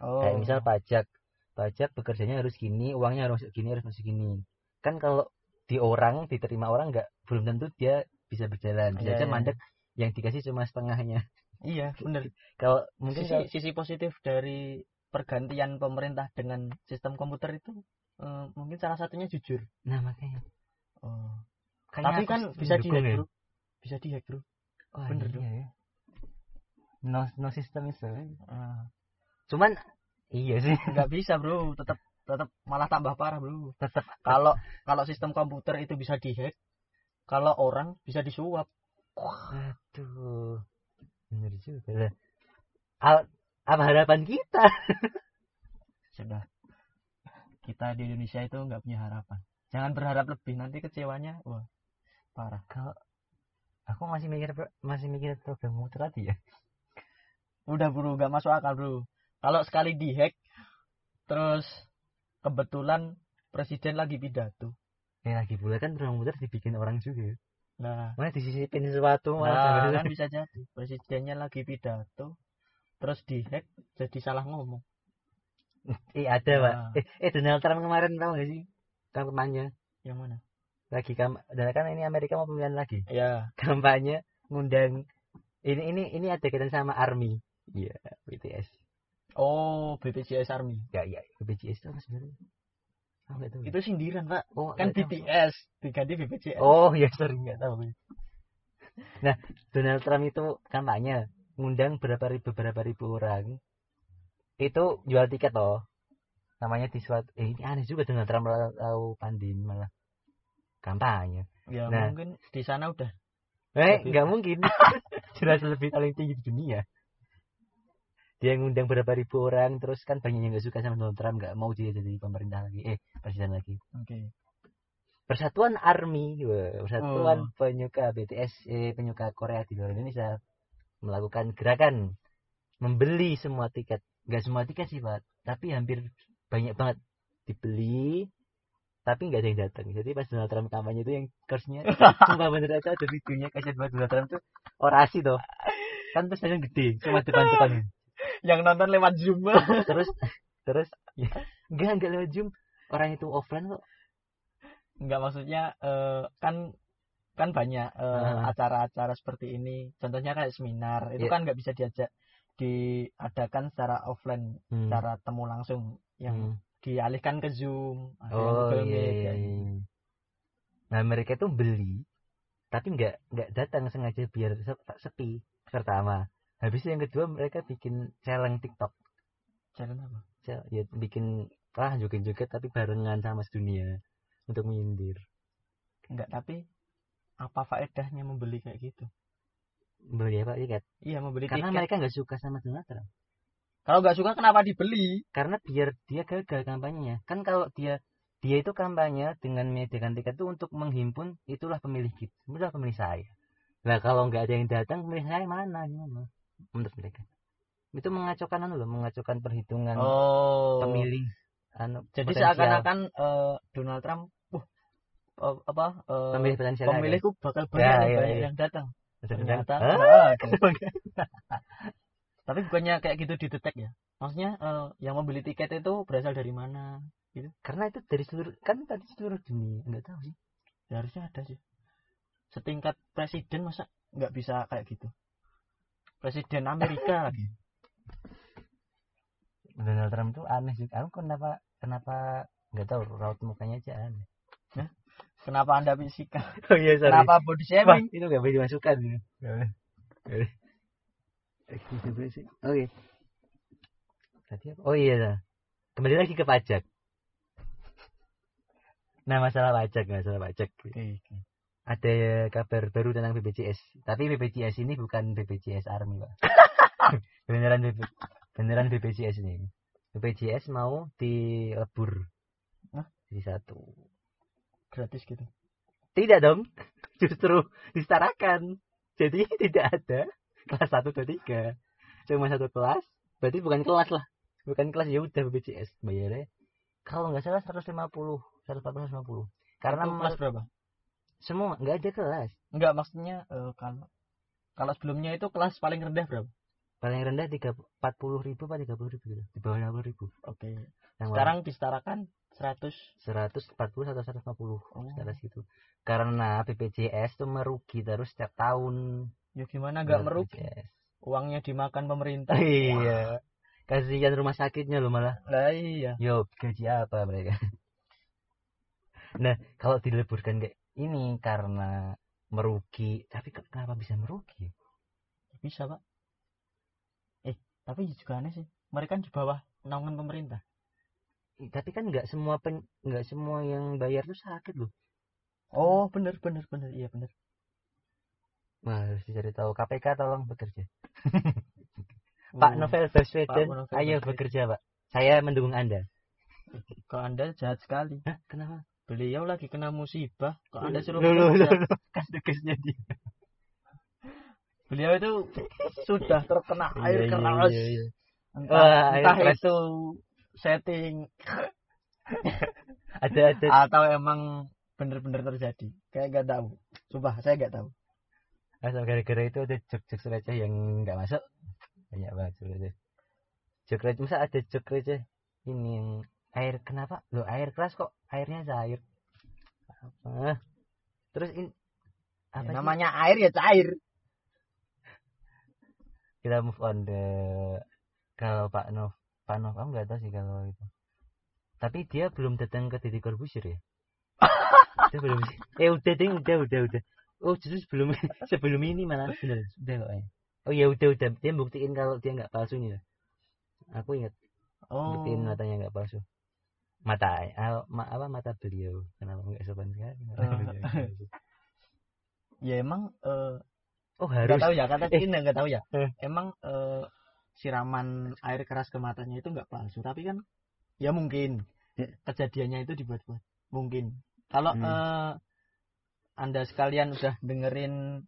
Oh kayak misal pajak pajak bekerjanya harus gini uangnya harus gini harus masuk gini. Kan kalau di orang diterima orang nggak belum tentu dia bisa berjalan. Bisa Iya, aja iya. mandek yang dikasih cuma setengahnya. Iya bener. Kalau mungkin sisi kalau- sisi positif dari pergantian pemerintah dengan sistem komputer itu eh, mungkin salah satunya jujur. Nah makanya. Oh. Kayaknya tapi aku kan bisa dihack ya. bro bisa dihack bro Wah, bener iya dong. ya. no no system is Ah, cuman iya sih. Nggak bisa bro. Tetap tetap malah tambah parah bro. Tetap kalau kalau sistem komputer itu bisa dihack kalau orang bisa disuap. Aduh bener juga Al- apa harapan kita? Sudah kita di Indonesia itu nggak punya harapan. Jangan berharap lebih nanti kecewanya wah parah. Kalau aku masih mikir masih mikir program muter tadi ya. Udah bro nggak masuk akal bro. Kalau sekali dihack terus kebetulan presiden lagi pidato. Ya lagi pula kan program muter dibikin orang juga. Nah. Mana disisipin sesuatu Nah, malah kan bisa jadi. Presidennya lagi pidato terus dihack jadi salah ngomong eh ada pak Nah. eh, eh Donald Trump kemarin tahu gak sih kampanye yang mana lagi kam dan kan ini Amerika mau pemilihan lagi ya kampanye ngundang ini ini ini ada kaitan sama army iya BTS Oh, BPJS Army. ya ya BPJS itu apa sebenarnya oh, ya. Itu sindiran, Pak. oh, Kan. BTS diganti BPJS. oh ya sorry nggak tahu nah Donald Trump itu kampanye ngundang berapa ribu berapa ribu orang itu jual tiket loh namanya di suatu eh, ini aneh juga Donald Trump tahu pandemi malah kampanye Ya, Nah. mungkin di sana udah eh nggak mungkin jelas lebih paling tinggi di dunia dia ngundang berapa ribu orang terus kan banyak yang nggak suka sama Donald Trump nggak mau dia jadi pemerintah lagi eh presiden lagi Oke. Persatuan Army, Persatuan Oh. Penyuka BTS, eh, penyuka Korea di luar Indonesia melakukan gerakan membeli semua tiket. Nggak semua tiket sih, Pak, tapi hampir banyak banget dibeli, tapi nggak ada yang datang. Jadi pas Donald Trump kampanye itu yang kursnya, cuma bener aja ada videonya kasih buat Donald Trump tuh orasi tuh. Kan terus stadion gede, cuma depan-depan. Yang nonton lewat Zoom. Terus, terus, ya, enggak, enggak lewat Zoom. Orang itu offline kok. Enggak maksudnya eh, kan kan banyak eh, acara-acara seperti ini. Contohnya kayak seminar, itu Iya. kan nggak bisa diajak diadakan secara offline, Hmm. secara temu langsung yang Hmm. dialihkan ke Zoom, Oh Google iya, iya, gitu. iya. Nah mereka tuh beli, tapi nggak nggak datang sengaja biar se- sepi pertama. Habis itu yang kedua mereka bikin challenge TikTok, Jalan apa? Ya bikin ah joget-joget tapi barengan sama sedunia untuk menyindir. Enggak, tapi apa faedahnya membeli kayak gitu? Beli apa tiket? Iya, membeli Karena tiket. mereka nggak suka sama Donald Trump. Kalau nggak suka kenapa dibeli? Karena biar dia gagal kampanyenya. Kan kalau dia dia itu kampanye dengan menyediakan tiket itu untuk menghimpun itulah pemilih kita, itulah pemilih saya. Nah kalau nggak ada yang datang pemilih saya mana gimana? Menurut mereka itu mengacaukan anu loh, mengacaukan perhitungan Oh. pemilih. Anu, Jadi seakan-akan eh, Donald Trump, uh, apa? eh, pemilih potensial pemilihku bakal banyak, Ya, banyak iya. yang datang. Ternyata Hah? Tapi bukannya kayak gitu didetek ya? Maksudnya eh, yang membeli tiket itu berasal dari mana? Karena itu dari seluruh kan tadi seluruh dunia nggak tahu sih. Ya, harusnya ada sih. Setingkat presiden masa nggak bisa kayak gitu? Presiden Amerika lagi. Donald Trump itu aneh sih. Aku kenapa kenapa nggak tahu raut mukanya aja aneh. Kenapa anda fisika? Oh iya Kenapa body Wah, shaming? itu nggak boleh dimasukkan. Oke. Tadi apa? Oh iya. dah. Kembali lagi ke pajak. Nah masalah pajak, masalah pajak. Ada kabar baru tentang BPJS. Tapi BPJS ini bukan BPJS Army, Pak. beneran BP, beneran BPJS ini. BPJS mau dilebur. Hah? Jadi satu. Gratis gitu. Tidak dong. Justru disetarakan. Jadi tidak ada kelas 1 2 3. Cuma satu kelas. Berarti bukan kelas lah. Bukan kelas ya udah BPJS bayarnya. Kalau nggak salah 150, 140 150. Karena Itu kelas berapa? semua nggak ada kelas. Enggak, maksudnya eh, kalau kalau sebelumnya itu kelas paling rendah berapa? Paling rendah 3 40 ribu apa 30 ribu gitu. Di bawah 50 ribu. Oke. Yang Sekarang disetarakan 100 140 atau 150 Oh. sekitar situ. Karena BPJS itu merugi terus setiap tahun. Ya gimana nggak merugi? BPJS. Uangnya dimakan pemerintah. Iya. Kasihan rumah sakitnya loh malah. Lah iya. Yo, gaji apa mereka? Nah, kalau dileburkan kayak ini karena merugi, tapi ke- kenapa bisa merugi? Bisa, Pak. Eh, tapi juga aneh sih. Mereka kan di bawah naungan pemerintah. Tapi kan nggak semua pen, nggak semua yang bayar tuh sakit loh. Oh, bener bener bener. Iya, bener. Wah, harus dicari tahu. KPK tolong bekerja. Pak Oh, Novel Baswedan, Pak ayo bekerja, Pak. Saya mendukung Anda. Kok Anda jahat sekali. Hah, kenapa? Beliau lagi kena musibah. Kok Anda suruh bekerja? Kan tugasnya dia. Beliau itu sudah terkena air Iya, iya, keras. iya, iya. Entah, Wah, air entah keras. itu setting Ada ada atau emang bener-bener terjadi. Kayak gak tahu. Sumpah, saya gak tahu. asal gara-gara itu ada jok-jok receh yang nggak masuk. Banyak banget jok receh. Jok receh, masa ada jok receh ini yang air kenapa? Loh, air keras kok airnya cair. Apa? Terus ini apa Ya, namanya air ya cair. Kita move on the kalau Pak Nov Pak Nov aku nggak tahu sih kalau itu. Tapi dia belum datang ke Deddy Corbuzier ya? Dia belum sih. Eh udah ding udah udah udah. Oh justru sebelum sebelum ini malah. Bener udah kok ya. oh ya udah udah. Dia buktiin kalau dia nggak palsu nih aku ingat. Oh. buktiin matanya nggak palsu. Mata ah, ma, apa mata beliau. Kenapa nggak sopan sekali? Eh. Ya emang eh oh harus tahu ya kata Eh. ini nggak tahu ya. Eh. Emang eh, siraman air keras ke matanya itu nggak palsu, tapi kan ya mungkin Ya. kejadiannya itu dibuat-buat. Mungkin. Kalau Hmm. eh, Anda sekalian udah dengerin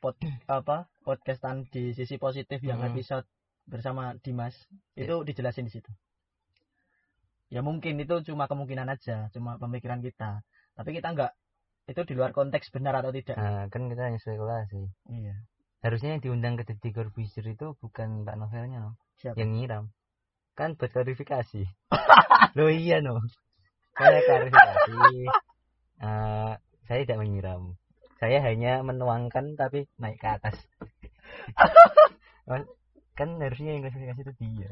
pod, apa podcastan di sisi positif yang Hmm. episode bersama Dimas itu dijelasin di situ. Ya mungkin itu cuma kemungkinan aja, cuma pemikiran kita. Tapi kita nggak itu di luar konteks benar atau tidak. nah, kan kita hanya spekulasi Iya. harusnya yang diundang ke Deddy Corbuzier itu bukan Pak Novelnya no Siapa? yang nyiram kan buat klarifikasi lo iya no saya klarifikasi Eh, saya tidak menyiram saya hanya menuangkan tapi naik ke atas kan harusnya yang klarifikasi itu dia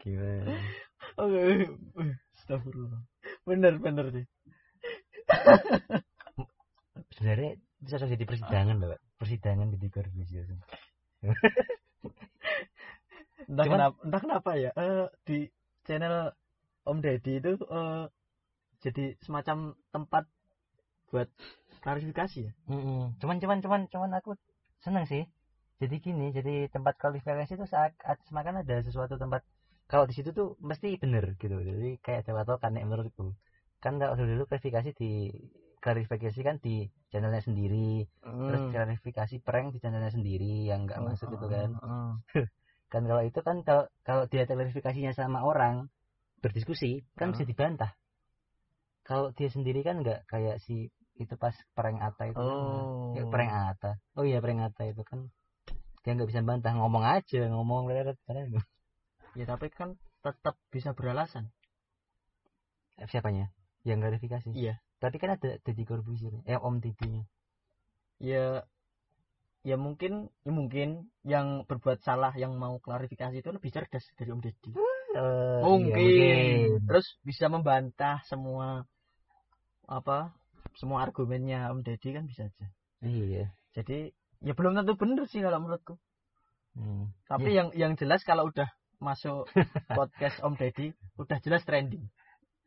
gimana Oke, Astagfirullah. Bener bener sih. Sebenarnya bisa jadi persidangan loh Pak. persidangan Deddy Corbuzier Entah Cuman- kenapa, entah kenapa ya. eh, di channel Om Deddy itu eh, jadi semacam tempat buat klarifikasi ya. Cuman cuman cuman cuman aku seneng sih jadi gini jadi tempat kualifikasi itu saat semakin ada sesuatu tempat kalau di situ tuh mesti bener gitu jadi kayak ada patokan nek menurutku kan kalau dulu, dulu klarifikasi di klarifikasi kan di channelnya sendiri terus Hmm. klarifikasi prank di channelnya sendiri yang nggak Oh, masuk gitu oh, kan oh. kan kalau itu kan kalau kalau dia klarifikasinya sama orang berdiskusi kan Oh. bisa dibantah kalau dia sendiri kan nggak kayak si itu pas prank Ata itu kan Oh. Ya, prank Atta. Oh iya prank Atta itu kan dia nggak bisa bantah ngomong aja ngomong Ya tapi kan tetap bisa beralasan. siapanya yang klarifikasi Iya. tapi kan ada Deddy Corbuzier eh Om Deddy Ya ya mungkin ya mungkin yang berbuat salah yang mau klarifikasi itu lebih cerdas dari Om Deddy. Eh, mungkin. iya, mungkin. terus bisa membantah semua apa semua argumennya Om Deddy kan bisa aja iya jadi ya belum tentu bener sih kalau menurutku Hmm. tapi yang yang jelas kalau udah masuk podcast Om Deddy udah jelas trending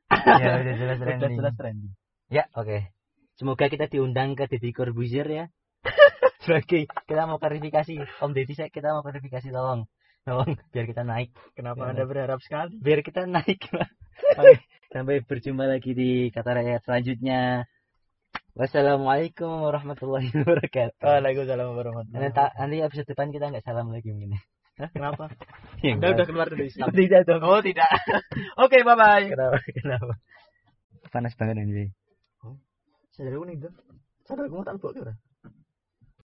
ya udah jelas udah trending. jelas trending. Ya oke. Semoga kita diundang ke Deddy Corbuzier ya. Sebagai kita mau klarifikasi. Om Deddy saya kita mau klarifikasi tolong. Tolong biar kita naik. Kenapa Ya. anda berharap sekali? Biar kita naik Oke, sampai berjumpa lagi di kata rakyat selanjutnya. Wassalamualaikum warahmatullahi wabarakatuh. Waalaikumsalam nanti, warahmatullahi ta- nanti episode depan kita nggak salam lagi mungkin Hah, kenapa? Ya, anda udah keluar dari Islam. Tidak dong. Oh tidak. Oke bye bye kenapa? Kenapa? Panas banget ini sadar aku nih tuh sadar aku mau tak buat